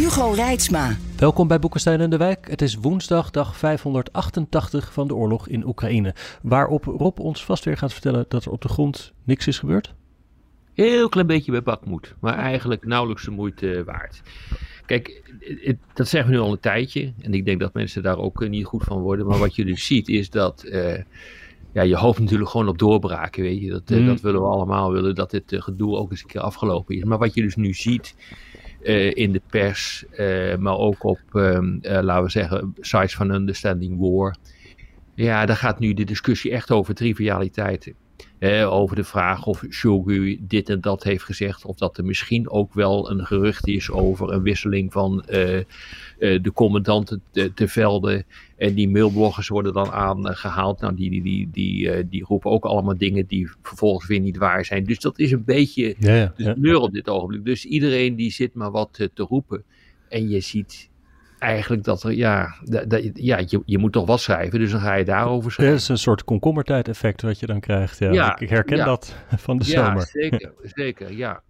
Hugo Reitsma. Welkom bij Boekenstein en de Wijk. Het is woensdag, dag 588 van de oorlog in Oekraïne. Waarop Rob ons vast weer gaat vertellen dat er op de grond niks is gebeurd. Heel klein beetje bij Bakmoed, maar eigenlijk nauwelijks de moeite waard. Kijk, dat zeggen we nu al een tijdje. En ik denk dat mensen daar ook niet goed van worden. Maar wat je dus ziet is dat... Uh, ja, je hoopt natuurlijk gewoon op doorbraken, weet je. Dat, uh, dat willen we allemaal, willen dat dit gedoe ook eens een keer afgelopen is. Maar wat je dus nu ziet uh, in de pers, maar ook op, ehm, laten we zeggen, sites van Understanding War. Ja, daar gaat nu de discussie echt over trivialiteiten. Eh, over de vraag of Shogu dit en dat heeft gezegd. Of dat er misschien ook wel een gerucht is over een wisseling van uh, uh, de commandanten te, te, velden. En die mailbloggers worden dan aangehaald. Nou, die, die, die, die, die roepen ook allemaal dingen die vervolgens weer niet waar zijn. Dus dat is een beetje ja, ja, de ja. op dit ogenblik. Dus iedereen die zit maar wat te roepen. En je ziet eigenlijk dat er, ja, dat, ja je, je moet toch wat schrijven, dus dan ga je daarover schrijven. Het is een soort komkommertijd effect wat je dan krijgt. Ja, ja ik, herken ja. dat van de ja, zomer. zeker, zeker, ja.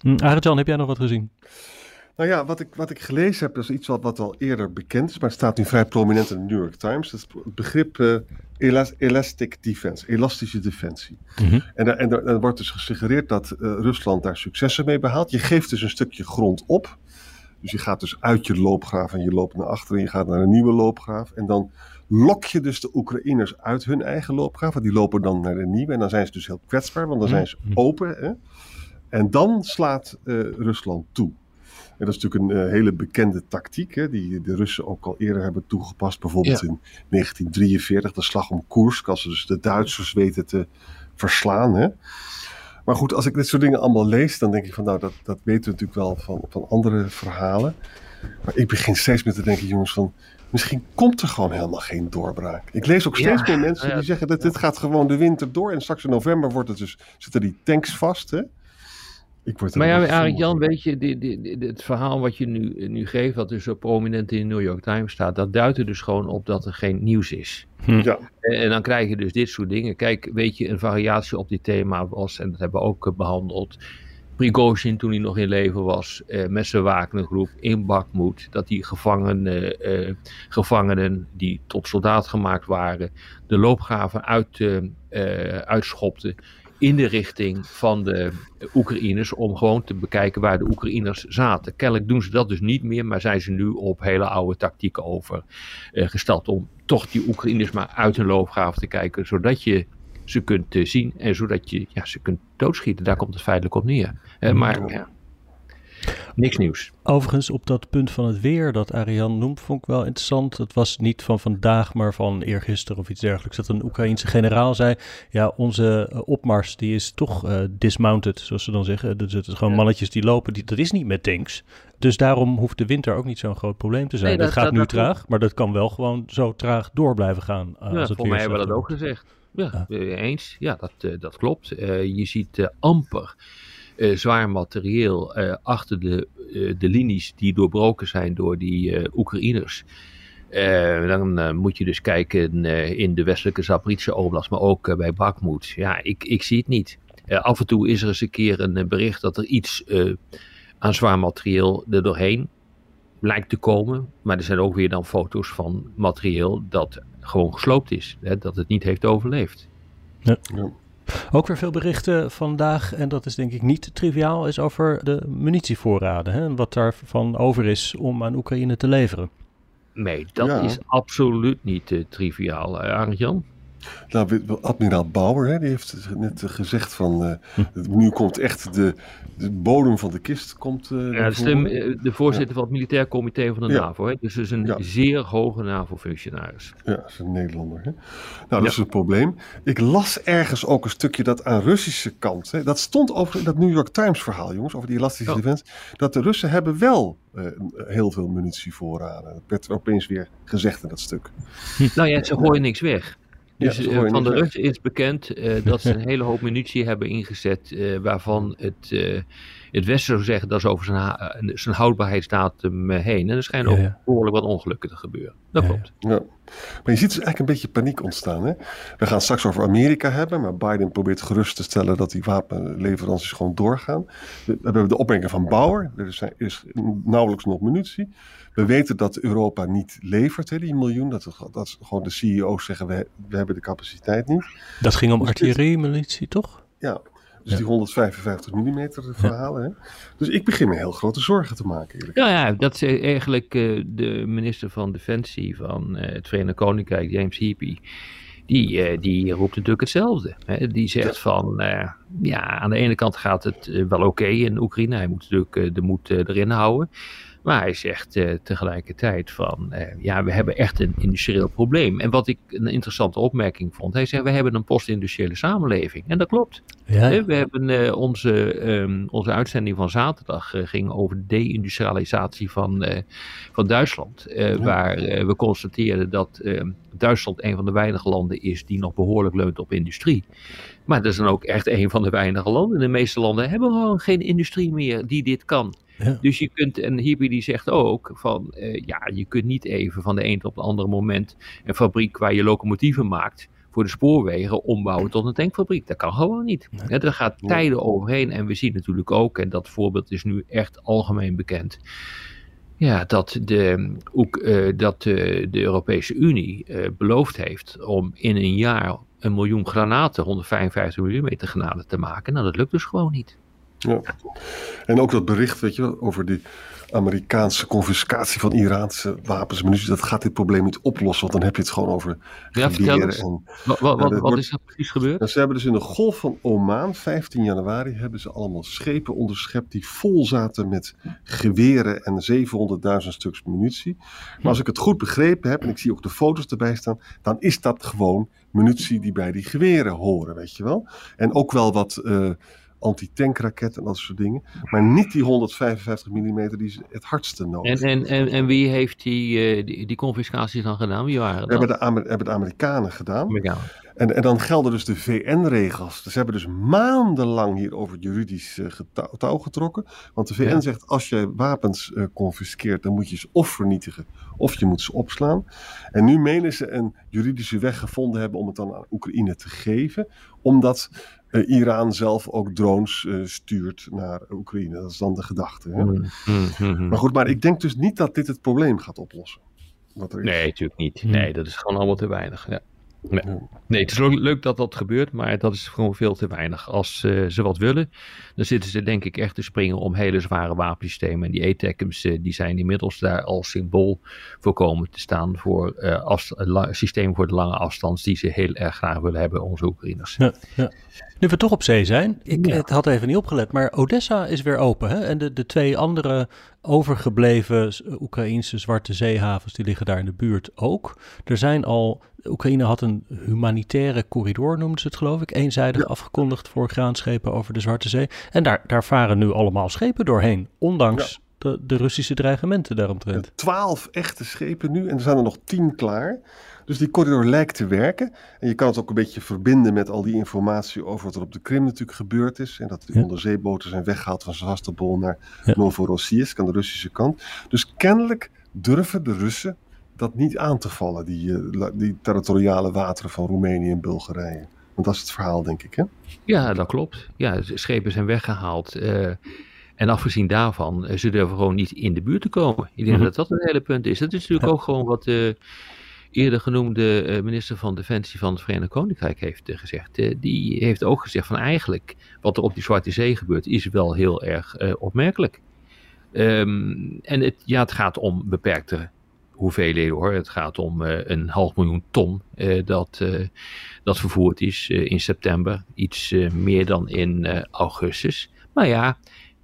Hm, Arjan, heb jij nog wat gezien? Nou ja, wat ik, wat ik gelezen heb, is iets wat, wat al eerder bekend is, maar het staat nu vrij prominent in de New York Times. Dat is het begrip uh, elastic defense, elastische defensie. Mm -hmm. En, en, en er wordt dus gesuggereerd dat uh, Rusland daar successen mee behaalt. Je geeft dus een stukje grond op. Dus je gaat dus uit je loopgraaf en je loopt naar achteren en je gaat naar een nieuwe loopgraaf. En dan lok je dus de Oekraïners uit hun eigen loopgraaf. Want die lopen dan naar de nieuwe en dan zijn ze dus heel kwetsbaar, want dan zijn ze open. Hè? En dan slaat uh, Rusland toe. En dat is natuurlijk een uh, hele bekende tactiek, hè, die de Russen ook al eerder hebben toegepast. Bijvoorbeeld ja. in 1943, de slag om Koersk, als ze dus de Duitsers weten te verslaan. Hè. Maar goed, als ik dit soort dingen allemaal lees, dan denk ik van nou, dat, dat weten we natuurlijk wel van, van andere verhalen. Maar ik begin steeds meer te denken, jongens, van misschien komt er gewoon helemaal geen doorbraak. Ik lees ook steeds ja, meer mensen ja, die zeggen dat dit gaat gewoon de winter door. En straks in november wordt het dus, zitten die tanks vast. Hè? Ik word maar ja, Arik Jan, weet je, die, die, die, het verhaal wat je nu, nu geeft, wat dus zo prominent in de New York Times staat, dat duidt er dus gewoon op dat er geen nieuws is. Hm. Ja. En, en, dan krijg je dus dit soort dingen. Kijk, weet je, een variatie op dit thema was, en dat hebben we ook behandeld, Prigozhin toen hij nog in leven was, eh, met zijn Wagnergroep in Bakmoed, dat die gevangenen, eh, gevangenen die tot soldaat gemaakt waren, de loopgraven uit, uh, uitschopten in de richting van de Oekraïners om gewoon te bekijken waar de Oekraïners zaten. Kennelijk doen ze dat dus niet meer, maar zijn ze nu op hele oude tactieken overgesteld uh, om toch die Oekraïners maar uit hun loopgraven te kijken, zodat je ze kunt uh, zien en zodat je ja, ze kunt doodschieten. Daar komt het feitelijk op neer. Uh, maar ja, Niks nieuws. Overigens, op dat punt van het weer dat Ariane noemt, vond ik wel interessant. Het was niet van vandaag, maar van eergisteren of iets dergelijks. Dat een Oekraïense generaal zei: Ja, onze uh, opmars die is toch uh, dismounted, zoals ze dan zeggen. Dus het is gewoon ja. mannetjes die lopen. Die, dat is niet met tanks. Dus daarom hoeft de winter ook niet zo'n groot probleem te zijn. Nee, dat, dat, gaat dat, nu dat traag, maar dat kan wel gewoon zo traag door blijven gaan. Uh, ja, als het voor mij hebben we dat ook gezegd. Ja, ja. eens. Ja, dat, dat klopt. je ziet amper uh, zwaar materieel uh, achter de, uh, de linies die doorbroken zijn door die Oekraïners. dan moet je dus kijken in de westelijke Zaporizhzhia Oblast, maar ook bij Bakhmut. Ja, ik, ik zie het niet. af en toe is er eens een keer een bericht dat er iets aan zwaar materieel er doorheen lijkt te komen. Maar er zijn ook weer dan foto's van materieel dat gewoon gesloopt is. Hè, dat het niet heeft overleefd. Ja. ja. Ook weer veel berichten vandaag, en dat is denk ik niet triviaal, is over de munitievoorraden. Hè, en wat daarvan over is om aan Oekraïne te leveren. Nee, dat ja. is absoluut niet uh, triviaal, uh, Arjan. Nou, admiraal Bauer hè, die heeft net gezegd van uh, nu komt echt de, de bodem van de kist. Komt, uh, ja, dat is de, de voorzitter van het militair comité van de NAVO. Hè? Dus is een zeer hoge NAVO-functionaris. Ja, dat is een Nederlander. Hè? Nou, dat is een probleem. Ik las ergens ook een stukje dat aan Russische kant, hè, dat stond over in dat New York Times verhaal, jongens, over die elastische oh. defense, dat de Russen hebben wel heel veel munitie voorraden. Dat werd opeens weer gezegd in dat stuk. Nou ja, ze gooien niks weg. Dus ja, van de Russen is bekend uh, dat ze een hele hoop munitie hebben ingezet, uh, waarvan het, uh, het Westen zou zeggen dat is over zijn, zijn houdbaarheidsdatum heen. En er schijnen ook behoorlijk wat ongelukken te gebeuren. Dat klopt. Ja. Maar je ziet dus eigenlijk een beetje paniek ontstaan. Hè? We gaan straks over Amerika hebben, maar Biden probeert gerust te stellen dat die wapenleveranties gewoon doorgaan. We, we hebben de opmerking van Bauer, er is, is nauwelijks nog munitie. We weten dat Europa niet levert, hè, die miljoen. Dat, dat gewoon de CEO's zeggen, we, we hebben de capaciteit niet. Dat ging om dus artillerie-munitie, toch? Ja, dus die 155 mm verhalen. Hè? Dus ik begin me heel grote zorgen te maken. Eerlijk. Ja, ja, dat is eigenlijk uh, de minister van Defensie van uh, het Verenigd Koninkrijk, James Heapy. Die, uh, die roept natuurlijk hetzelfde. Hè? Die zegt van, ja, aan de ene kant gaat het wel oké in Oekraïne. Hij moet natuurlijk de moed erin houden. Maar hij zegt uh, tegelijkertijd van, uh, ja, we hebben echt een industrieel probleem. En wat ik een interessante opmerking vond, hij zegt, we hebben een postindustriële samenleving. En dat klopt. Ja. We hebben onze, um, onze uitzending van zaterdag ging over de deindustrialisatie van, van Duitsland. Ja. Waar we constateerden dat ehm, Duitsland een van de weinige landen is die nog behoorlijk leunt op industrie. Maar dat is dan ook echt een van de weinige landen. De meeste landen hebben gewoon geen industrie meer die dit kan. Dus je kunt, en Hippie die zegt ook van, uh, ja, je kunt niet even van de een op het andere moment een fabriek waar je locomotieven maakt voor de spoorwegen ombouwen tot een tankfabriek. Dat kan gewoon niet. Nee. er gaat tijden overheen en we zien natuurlijk ook, en dat voorbeeld is nu echt algemeen bekend, ja, dat de, ook, uh, dat de, de Europese Unie beloofd heeft om in een jaar een miljoen granaten, 155 mm granaten te maken. Nou, dat lukt dus gewoon niet. Ja. En ook dat bericht, weet je, over die Amerikaanse confiscatie van Iraanse wapens en munitie, dat gaat dit probleem niet oplossen, want dan heb je het gewoon over ja. En, wat, wat, wat, is er precies gebeurd? Nou, ze hebben dus in de golf van Oman, 15 januari, hebben ze allemaal schepen onderschept die vol zaten met geweren en 700.000 stuks munitie. Maar als ik het goed begrepen heb, en ik zie ook de foto's erbij staan, dan is dat gewoon munitie die bij die geweren horen, weet je wel. En ook wel wat... Uh, antitankraketten en dat soort dingen. Maar niet die 155 mm die ze het hardste nodig en, en, en, en wie heeft die, uh, die, die confiscaties dan gedaan? Wie waren dat? Hebben de, Amer hebben de Amerikanen gedaan. Amerikanen. En, en dan gelden dus de VN-regels. Dus ze hebben dus maandenlang hierover juridisch uh, touw getrokken. Want de VN ja. zegt, als je wapens uh, confiskeert, dan moet je ze of vernietigen, of je moet ze opslaan. En nu menen ze een juridische weg gevonden hebben om het dan aan Oekraïne te geven. Omdat uh, Iran zelf ook drones uh, stuurt naar Oekraïne. Dat is dan de gedachte. Hè? Mm, mm, mm, maar goed, maar ik denk dus niet dat dit het probleem gaat oplossen. Wat er is. Nee, natuurlijk niet. Nee, dat is gewoon allemaal te weinig. Ja. Nee. nee, het is leuk dat dat gebeurt, maar dat is gewoon veel te weinig. Als uh, ze wat willen, dan zitten ze denk ik echt te springen om hele zware wapensystemen. En die ATACMS uh, die zijn inmiddels daar als symbool voor komen te staan voor uh, systemen voor de lange afstand die ze heel erg graag willen hebben, onze Oekraïners. Ja, ja. Nu we toch op zee zijn, ik ja. had even niet opgelet, maar Odessa is weer open. Hè? En de, de twee andere overgebleven Oekraïnse zwarte zeehavens, die liggen daar in de buurt ook. Er zijn al, Oekraïne had een humanitaire corridor, noemden ze het geloof ik, eenzijdig ja. afgekondigd voor graanschepen over de Zwarte Zee. En daar, daar varen nu allemaal schepen doorheen, ondanks ja. de, de Russische dreigementen daaromtrent. Twaalf echte schepen nu en er zijn er nog tien klaar. Dus die corridor lijkt te werken. En je kan het ook een beetje verbinden met al die informatie over wat er op de Krim natuurlijk gebeurd is. En dat die ja. onderzeeboten zijn weggehaald van Sevastopol naar ja. Novorossiysk aan de Russische kant. Dus kennelijk durven de Russen dat niet aan te vallen, die, uh, die territoriale wateren van Roemenië en Bulgarije. Want dat is het verhaal, denk ik, hè? Ja, dat klopt. Ja, schepen zijn weggehaald. Uh, en afgezien daarvan, uh, ze durven gewoon niet in de buurt te komen. Ik denk mm -hmm. dat dat een hele punt is. Dat is natuurlijk ja. ook gewoon wat de eerder genoemde minister van Defensie van het Verenigd Koninkrijk heeft gezegd. Uh, die heeft ook gezegd van eigenlijk wat er op die Zwarte Zee gebeurt is wel heel erg opmerkelijk. Um, en het, ja, het gaat om beperkte hoeveelheden hoor. Het gaat om een half miljoen ton dat, dat vervoerd is in september. Iets meer dan in augustus. Maar ja,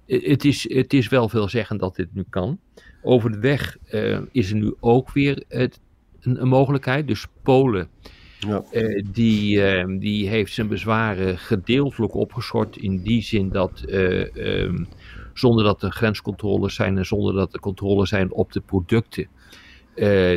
het is, het is wel veelzeggend dat dit nu kan. Over de weg is er nu ook weer het, een, een mogelijkheid. Dus Polen ja. Die, die heeft zijn bezwaren gedeeltelijk opgeschort in die zin dat um, zonder dat er grenscontroles zijn en zonder dat er controles zijn op de producten,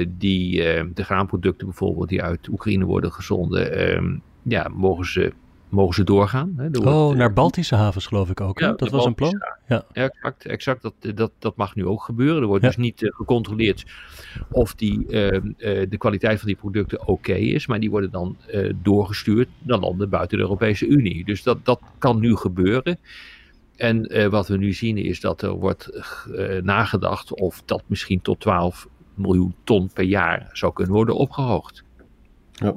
die, de graanproducten bijvoorbeeld die uit Oekraïne worden gezonden, ehm, ja, mogen ze mogen ze doorgaan. Hè? oh, naar eh, Baltische havens geloof ik ook. Ja, dat was een plan. Ja. ja, exact. exact dat, dat, dat mag nu ook gebeuren. Er wordt dus niet uh, gecontroleerd of die, uh, uh, de kwaliteit van die producten oké is. Maar die worden dan doorgestuurd naar landen buiten de Europese Unie. Dus dat, dat kan nu gebeuren. En wat we nu zien is dat er wordt nagedacht of dat misschien tot 12 miljoen ton per jaar zou kunnen worden opgehoogd. Ja.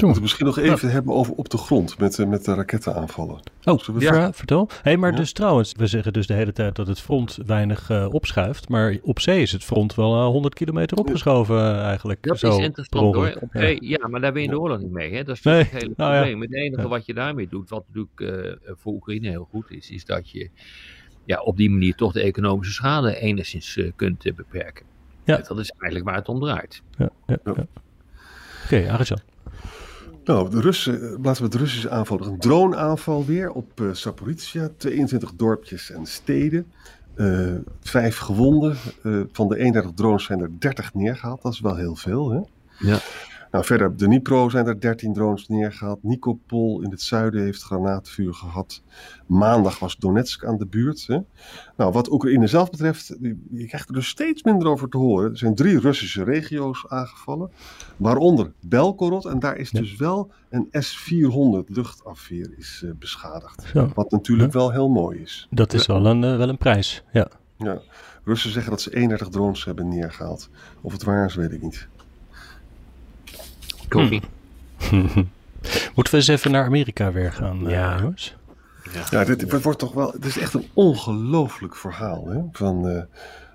We moeten misschien nog even hebben over op de grond met, uh, met de rakettenaanvallen. Oh, ja. vertel. hey, maar dus trouwens, we zeggen dus de hele tijd dat het front weinig uh, opschuift. Maar op zee is het front wel uh, eh, 100 kilometer opgeschoven eigenlijk. Dat zo, is interessant hoor. Op ja. ja. maar daar ben je de oorlog niet mee. Hè? Dat is nee. het hele nou, probleem. Het enige wat je daarmee doet, wat natuurlijk voor Oekraïne heel goed is, is dat je ja, op die manier toch de economische schade enigszins kunt beperken. Ja. Dat is eigenlijk waar het om draait. Ja, ja, Oké, okay, nou, de Russen, laten we het Russische aanval. Een droneaanval weer op uh, Saporizia. 22 dorpjes en steden. Uh, vijf gewonden. Uh, van de 31 drones zijn er 30 neergehaald. Dat is wel heel veel. Hè? Ja. Nou, verder op de Dnipro zijn er 13 drones neergehaald. Nikopol in het zuiden heeft granaatvuur gehad. Maandag was Donetsk aan de buurt. Hè. Nou, wat Oekraïne zelf betreft, je krijgt er dus steeds minder over te horen. Er zijn drie Russische regio's aangevallen, waaronder Belgorod. En daar is dus wel een S-400 luchtafweer is, uh, beschadigd. Wat natuurlijk wel heel mooi is. Dat is wel een, uh, wel een prijs, ja. Ja, Russen zeggen dat ze 31 drones hebben neergehaald. Of het waar is, weet ik niet. Koffie. Moeten we eens even naar Amerika weer gaan, eh, ja. jongens? Ja, ja dit, wordt toch wel. Het is echt een ongelooflijk verhaal. Hè? Van, uh,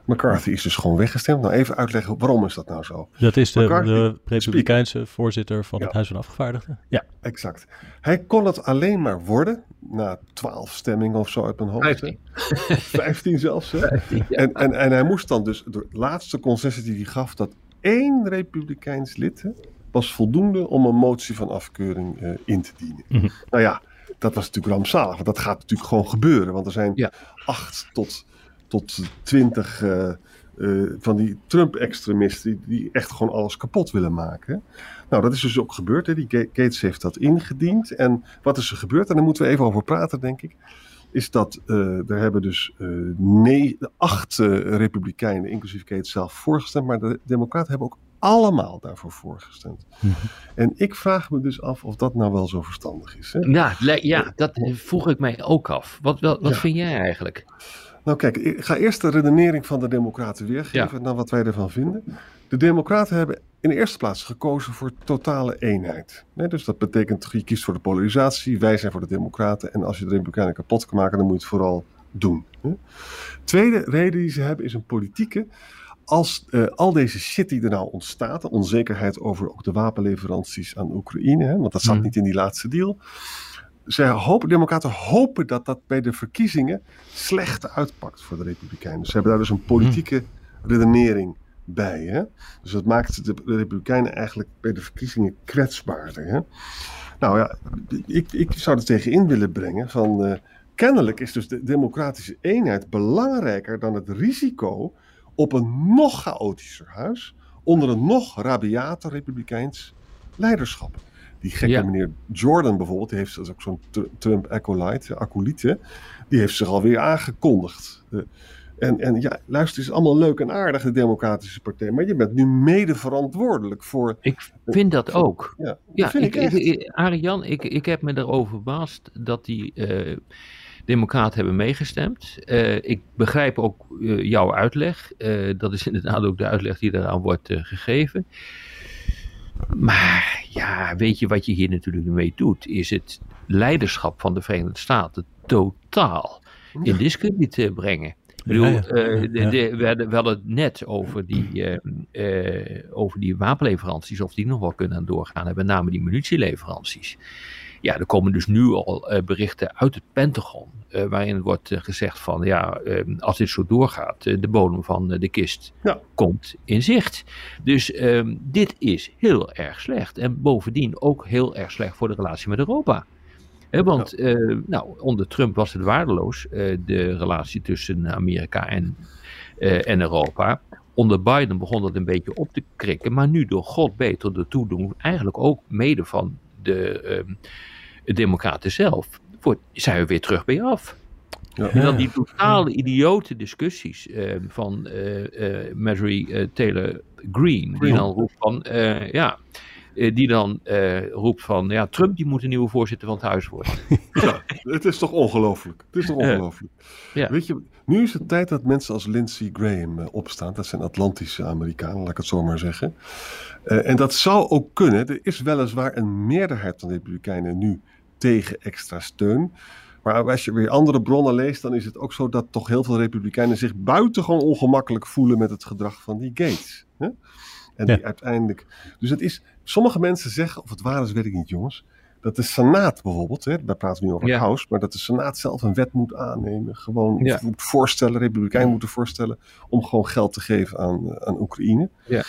McCarthy is dus gewoon weggestemd. Nou, even uitleggen waarom is dat nou zo? Dat is de, de Republikeinse voorzitter van het Huis van Afgevaardigden. Ja, exact. Hij kon het alleen maar worden na twaalf stemmingen of zo uit mijn hoofd. Vijftien. Vijftien zelfs. Hè? en, en, en hij moest dan dus, de laatste concessie die hij gaf, dat één Republikeins lid, was voldoende om een motie van afkeuring uh, in te dienen. Mhm. Nou ja, dat was natuurlijk rampzalig, want dat gaat natuurlijk gewoon gebeuren. Want er zijn ja. acht tot, tot twintig uh, uh, van die Trump-extremisten die, die, echt gewoon alles kapot willen maken. Nou, dat is dus ook gebeurd. Hè. Die Gates heeft dat ingediend. En wat is er gebeurd? En daar moeten we even over praten, denk ik is dat uh, er hebben dus uh, nee, acht uh, republikeinen, inclusief Gates zelf, voorgestemd. Maar de democraten hebben ook allemaal daarvoor voorgestemd. Mhm. En ik vraag me dus af of dat nou wel zo verstandig is. Hè? Ja, ja, dat vroeg ik mij ook af. Wat, wat, wat vind jij eigenlijk? Nou kijk, ik ga eerst de redenering van de democraten weergeven, ja. naar wat wij ervan vinden. De democraten hebben in de eerste plaats gekozen voor totale eenheid. dus dat betekent, je kiest voor de polarisatie, wij zijn voor de democraten. En als je de republikeinen kapot kan maken, dan moet je het vooral doen. Tweede reden die ze hebben is een politieke als uh, al deze shit die er nou ontstaat, de onzekerheid over ook de wapenleveranties aan Oekraïne, hè, want dat zat mm. niet in die laatste deal. Ze hopen, democraten hopen dat dat bij de verkiezingen slecht uitpakt voor de republikeinen. Ze hebben daar dus een politieke mm. redenering bij. Hè? Dus dat maakt de republikeinen eigenlijk bij de verkiezingen kwetsbaarder. Hè? Nou ja, ik, ik zou er tegen in willen brengen van... Uh, kennelijk is dus de democratische eenheid belangrijker dan het risico op een nog chaotischer huis onder een nog rabiater republikeins leiderschap. Die gekke meneer Jordan bijvoorbeeld, die heeft dat is ook zo'n Trump-acolyte, acolyte, die heeft zich alweer aangekondigd. en, en ja, luister, het is allemaal leuk en aardig, de Democratische Partij, maar je bent nu mede verantwoordelijk voor... Ik vind dat ook. Ja, ja ik, ik, Arian, ik, ik heb me erover verbaasd dat die... Uh, Democraten hebben meegestemd. Uh, ik begrijp ook uh, jouw uitleg. Uh, dat is inderdaad ook de uitleg die eraan wordt gegeven. Maar ja, weet je wat je hier natuurlijk mee doet? Is het leiderschap van de Verenigde Staten totaal in discrediet brengen. bedoel, ja, de, de, we, hadden, het net over die, over die wapenleveranties, of die nog wel kunnen doorgaan, en met name die munitieleveranties. Ja, er komen dus nu al berichten uit het Pentagon, waarin wordt gezegd van, ja, als dit zo doorgaat, de bodem van de kist ja. komt in zicht. Dus ehm, dit is heel erg slecht. En bovendien ook heel erg slecht voor de relatie met Europa want uh, nou, onder Trump was het waardeloos, uh, de relatie tussen Amerika en, uh, en Europa. Onder Biden begon dat een beetje op te krikken, maar nu door God beter de toedoen, eigenlijk ook mede van de uh, Democraten zelf, voor, zijn we weer terug bij af. Ja. En dan die totale idiote discussies van Marjorie Taylor Greene, die dan roept van, ja, die dan uh, roept van, ja, Trump die moet een nieuwe voorzitter van het huis worden. ja, het is toch ongelooflijk. Het is toch ongelooflijk. Ja. Weet je, nu is het tijd dat mensen als Lindsey Graham uh, opstaan. Dat zijn Atlantische Amerikanen, laat ik het zo maar zeggen. Uh, en dat zou ook kunnen. Er is weliswaar een meerderheid van de Republikeinen nu tegen extra steun. Maar als je weer andere bronnen leest, dan is het ook zo dat toch heel veel Republikeinen zich buitengewoon ongemakkelijk voelen met het gedrag van die Gates. Hè? En die uiteindelijk. Dus het is. Sommige mensen zeggen, of het waar is, weet ik niet, jongens. Dat de Senaat bijvoorbeeld, hè, daar praten we nu over het House, maar dat de Senaat zelf een wet moet aannemen. Gewoon ja. moet voorstellen, Republikeinen moeten voorstellen. om gewoon geld te geven aan, aan Oekraïne. Ja.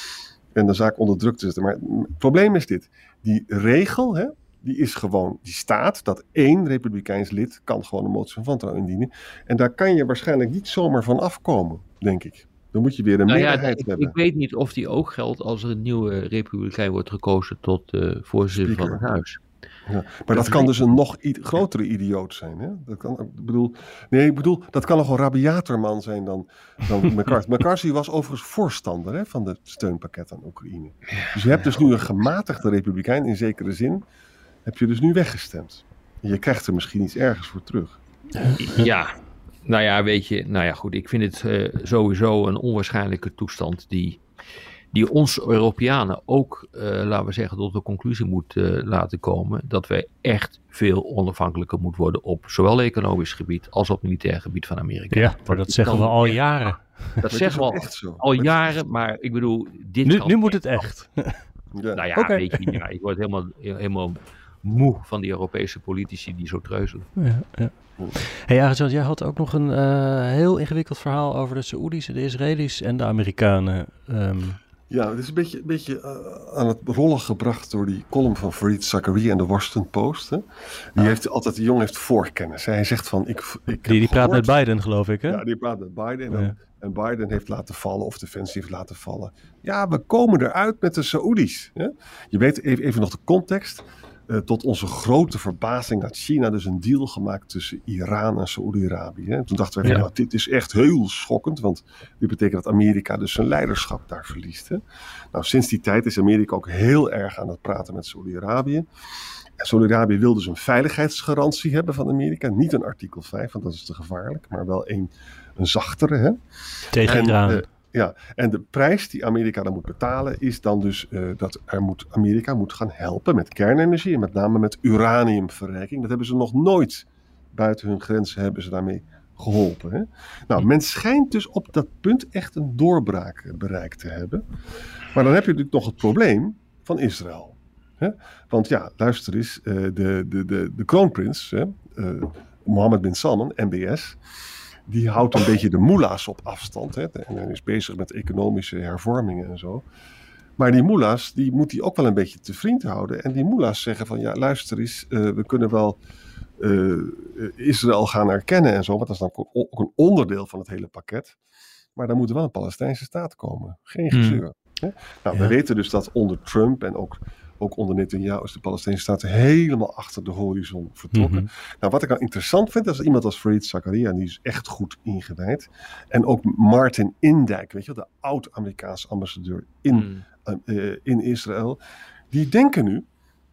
En de zaak onder druk te zetten. Maar het probleem is dit: die regel, hè, die is gewoon, die staat dat één Republikeins lid kan gewoon een motie van wantrouwen indienen. En daar kan je waarschijnlijk niet zomaar van afkomen, denk ik. Dan moet je weer een nou meerderheid ik, hebben. Ik weet niet of die ook geldt als er een nieuwe republikein wordt gekozen tot uh, voorzitter van het huis. Ja, maar dat, dat kan dus een nog grotere idioot zijn. Hè? Dat kan, ik bedoel, nee, ik bedoel, dat kan nog een rabiater man zijn dan, dan McCarthy. McCarthy was overigens voorstander hè, van het steunpakket aan Oekraïne. Dus je hebt dus nu een gematigde republikein, in zekere zin, heb je dus nu weggestemd. En je krijgt er misschien iets ergens voor terug. Ja, nou ja, weet je, nou ja, goed. Ik vind het uh, sowieso een onwaarschijnlijke toestand die, die ons Europeanen ook, uh, laten we zeggen, tot de conclusie moet uh, laten komen dat wij echt veel onafhankelijker moeten worden op zowel economisch gebied als op militair gebied van Amerika. Ja, maar dat zeggen we al jaren. Dat zeggen we al, al jaren, maar ik bedoel, dit nu, nu moet het echt. Ja. Nou ja, okay. weet je, ja, ik word helemaal, helemaal moe van die Europese politici die zo treuzelen. Ja, ja. Hey Arjan, jij had ook nog een uh, heel ingewikkeld verhaal over de Saoedi's, de Israëli's en de Amerikanen. Um... Ja, het is een beetje, een beetje uh, aan het rollen gebracht door die column van Farid Zakaria en de Washington Post. Hè. Die ah. heeft altijd, de jongen heeft voorkennis. Hij zegt van, ik, ik Die, die praat met Biden, geloof ik, hè? Ja, die praat met Biden. En, ja. en Biden heeft laten vallen, of Defensie heeft laten vallen. Ja, we komen eruit met de Saoedi's. Hè. Je weet even, even nog de context. Uh, tot onze grote verbazing had China dus een deal gemaakt tussen Iran en Saoedi-Arabië. Toen dachten we, ja. nou, dit is echt heel schokkend, want dit betekent dat Amerika dus zijn leiderschap daar verliest. Hè? Nou, sinds die tijd is Amerika ook heel erg aan het praten met Saoedi-Arabië. En Saudi-Arabië wil dus een veiligheidsgarantie hebben van Amerika. Niet een artikel 5, want dat is te gevaarlijk, maar wel een, een zachtere. Hè? Tegen Iran. Uh, ja, en de prijs die Amerika dan moet betalen is dan dus uh, dat er moet, Amerika moet gaan helpen met kernenergie en met name met uraniumverrijking. Dat hebben ze nog nooit buiten hun grenzen hebben ze daarmee geholpen. Nou, men schijnt dus op dat punt echt een doorbraak bereikt te hebben. Maar dan heb je natuurlijk nog het probleem van Israël. Hè? Want ja, luister eens, uh, de, de, de, de kroonprins, Mohammed bin Salman, MBS die houdt een beetje de moela's op afstand. Hè, en is bezig met economische hervormingen en zo. Maar die moela's, die moet hij ook wel een beetje te vriend houden. En die moela's zeggen van, ja luister eens, uh, we kunnen wel uh, Israël gaan erkennen en zo. Want dat is dan ook een onderdeel van het hele pakket. Maar dan moet er wel een Palestijnse staat komen. Geen gezeur. Hmm. Hè? Nou, ja. we weten dus dat onder Trump en ook ook onder Netanyahu is de Palestijnse staat helemaal achter de horizon vertrokken. Mm -hmm. Nou, wat ik dan interessant vind, is iemand als Farid Zakaria, die is echt goed ingewijd. En ook Martin Indijk, weet je de oud-Amerikaanse ambassadeur in, mm. uh, in Israël. Die denken nu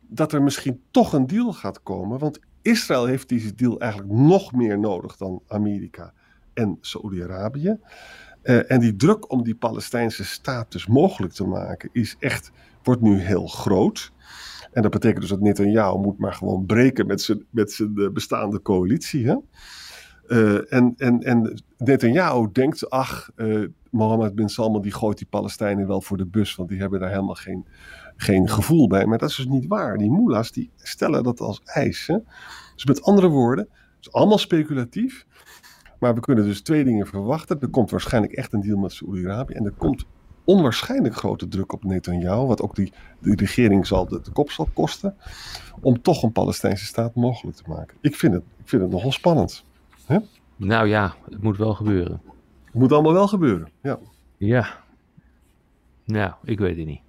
dat er misschien toch een deal gaat komen, want Israël heeft deze deal eigenlijk nog meer nodig dan Amerika en Saoedi-Arabië. Uh, en die druk om die Palestijnse staat dus mogelijk te maken is echt wordt nu heel groot. En dat betekent dus dat Netanyahu moet maar gewoon breken met zijn, met zijn eh, bestaande coalitie. Hè? Uh, en, en, en Netanyahu denkt, ach, uh, Mohammed bin Salman die gooit die Palestijnen wel voor de bus, want die hebben daar helemaal geen, geen gevoel bij. Maar dat is dus niet waar. Die moela's die stellen dat als eis. Dus met andere woorden, het is allemaal speculatief. Maar we kunnen dus twee dingen verwachten. Er komt waarschijnlijk echt een deal met Saoedi-Arabië. En er komt onwaarschijnlijk grote druk op Netanyahu. Wat ook die, die regering zal de, de, kop zal kosten. Om toch een Palestijnse staat mogelijk te maken. Ik vind het, ik vind het nogal spannend. Nou ja, het moet wel gebeuren. Het moet allemaal wel gebeuren, ja. Ja. Nou, ik weet het niet.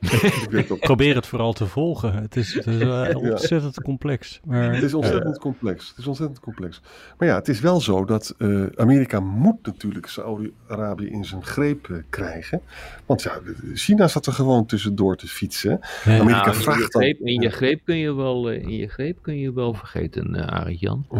Probeer het vooral te volgen. Het is, het is uh, ontzettend ja. complex. Maar, het is ontzettend uh, complex. Het is ontzettend complex. Maar ja, het is wel zo dat uh, Amerika moet natuurlijk Saudi-Arabië in zijn greep uh, krijgen. Want ja, China zat er gewoon tussendoor te fietsen. Ja. Amerika nou, vraagt in je, greep, dan, in je greep kun je wel, in je greep kun je wel vergeten, uh, Arjan. Ja.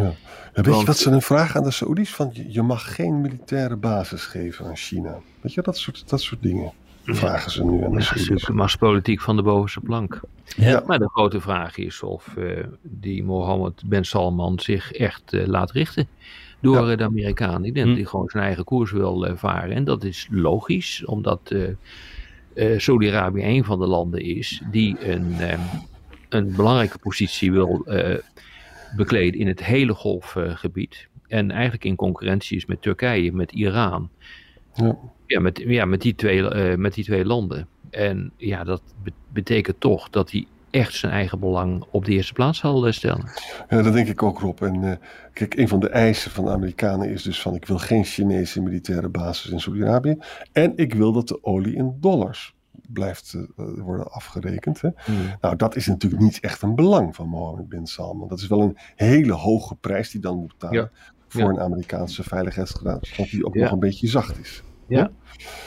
weet Want, je wat ze een vraag aan de Saoedi's? Van, je, je mag geen militaire basis geven aan China. Weet je, dat soort, dat soort dingen vragen ze nu aan de machtspolitiek van de bovenste plank. Ja. Maar de grote vraag is of uh, die Mohammed Ben Salman zich echt uh, laat richten door ja. de Amerikanen. Ik denk hm. dat hij gewoon zijn eigen koers wil uh, varen. En dat is logisch, omdat Saudi-Arabië een van de landen is die een, een belangrijke positie wil bekleden in het hele golfgebied. En eigenlijk in concurrentie is met Turkije, met Iran. Ja. Ja, met, ja, met, die twee, uh, met die twee landen. En ja, dat be betekent toch dat hij echt zijn eigen belang op de eerste plaats zal uh, stellen. Ja, dat denk ik ook, Rob. En uh, kijk, een van de eisen van de Amerikanen is dus van... ik wil geen Chinese militaire basis in Saudi-Arabië. En ik wil dat de olie in dollars blijft worden afgerekend. Hè? Hmm. Nou, dat is natuurlijk niet echt een belang van Mohammed bin Salman. Dat is wel een hele hoge prijs die dan moet betalen... Ja. voor ja. een Amerikaanse veiligheidsgraad, die ook nog een beetje zacht is. Ja.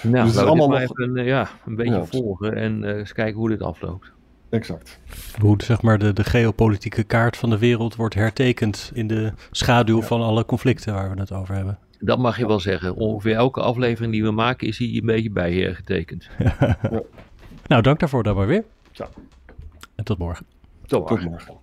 Nou, dus allemaal nog... even, ja, een beetje ja, volgen en uh, eens kijken hoe dit afloopt. Exact. Hoe zeg maar, de, de geopolitieke kaart van de wereld wordt hertekend in de schaduw ja. van alle conflicten waar we het over hebben. Dat mag je wel zeggen. Ongeveer elke aflevering die we maken is hier een beetje bij getekend. Ja. nou, dank daarvoor dan maar weer. Ja. En tot morgen. Tot morgen. Tot morgen.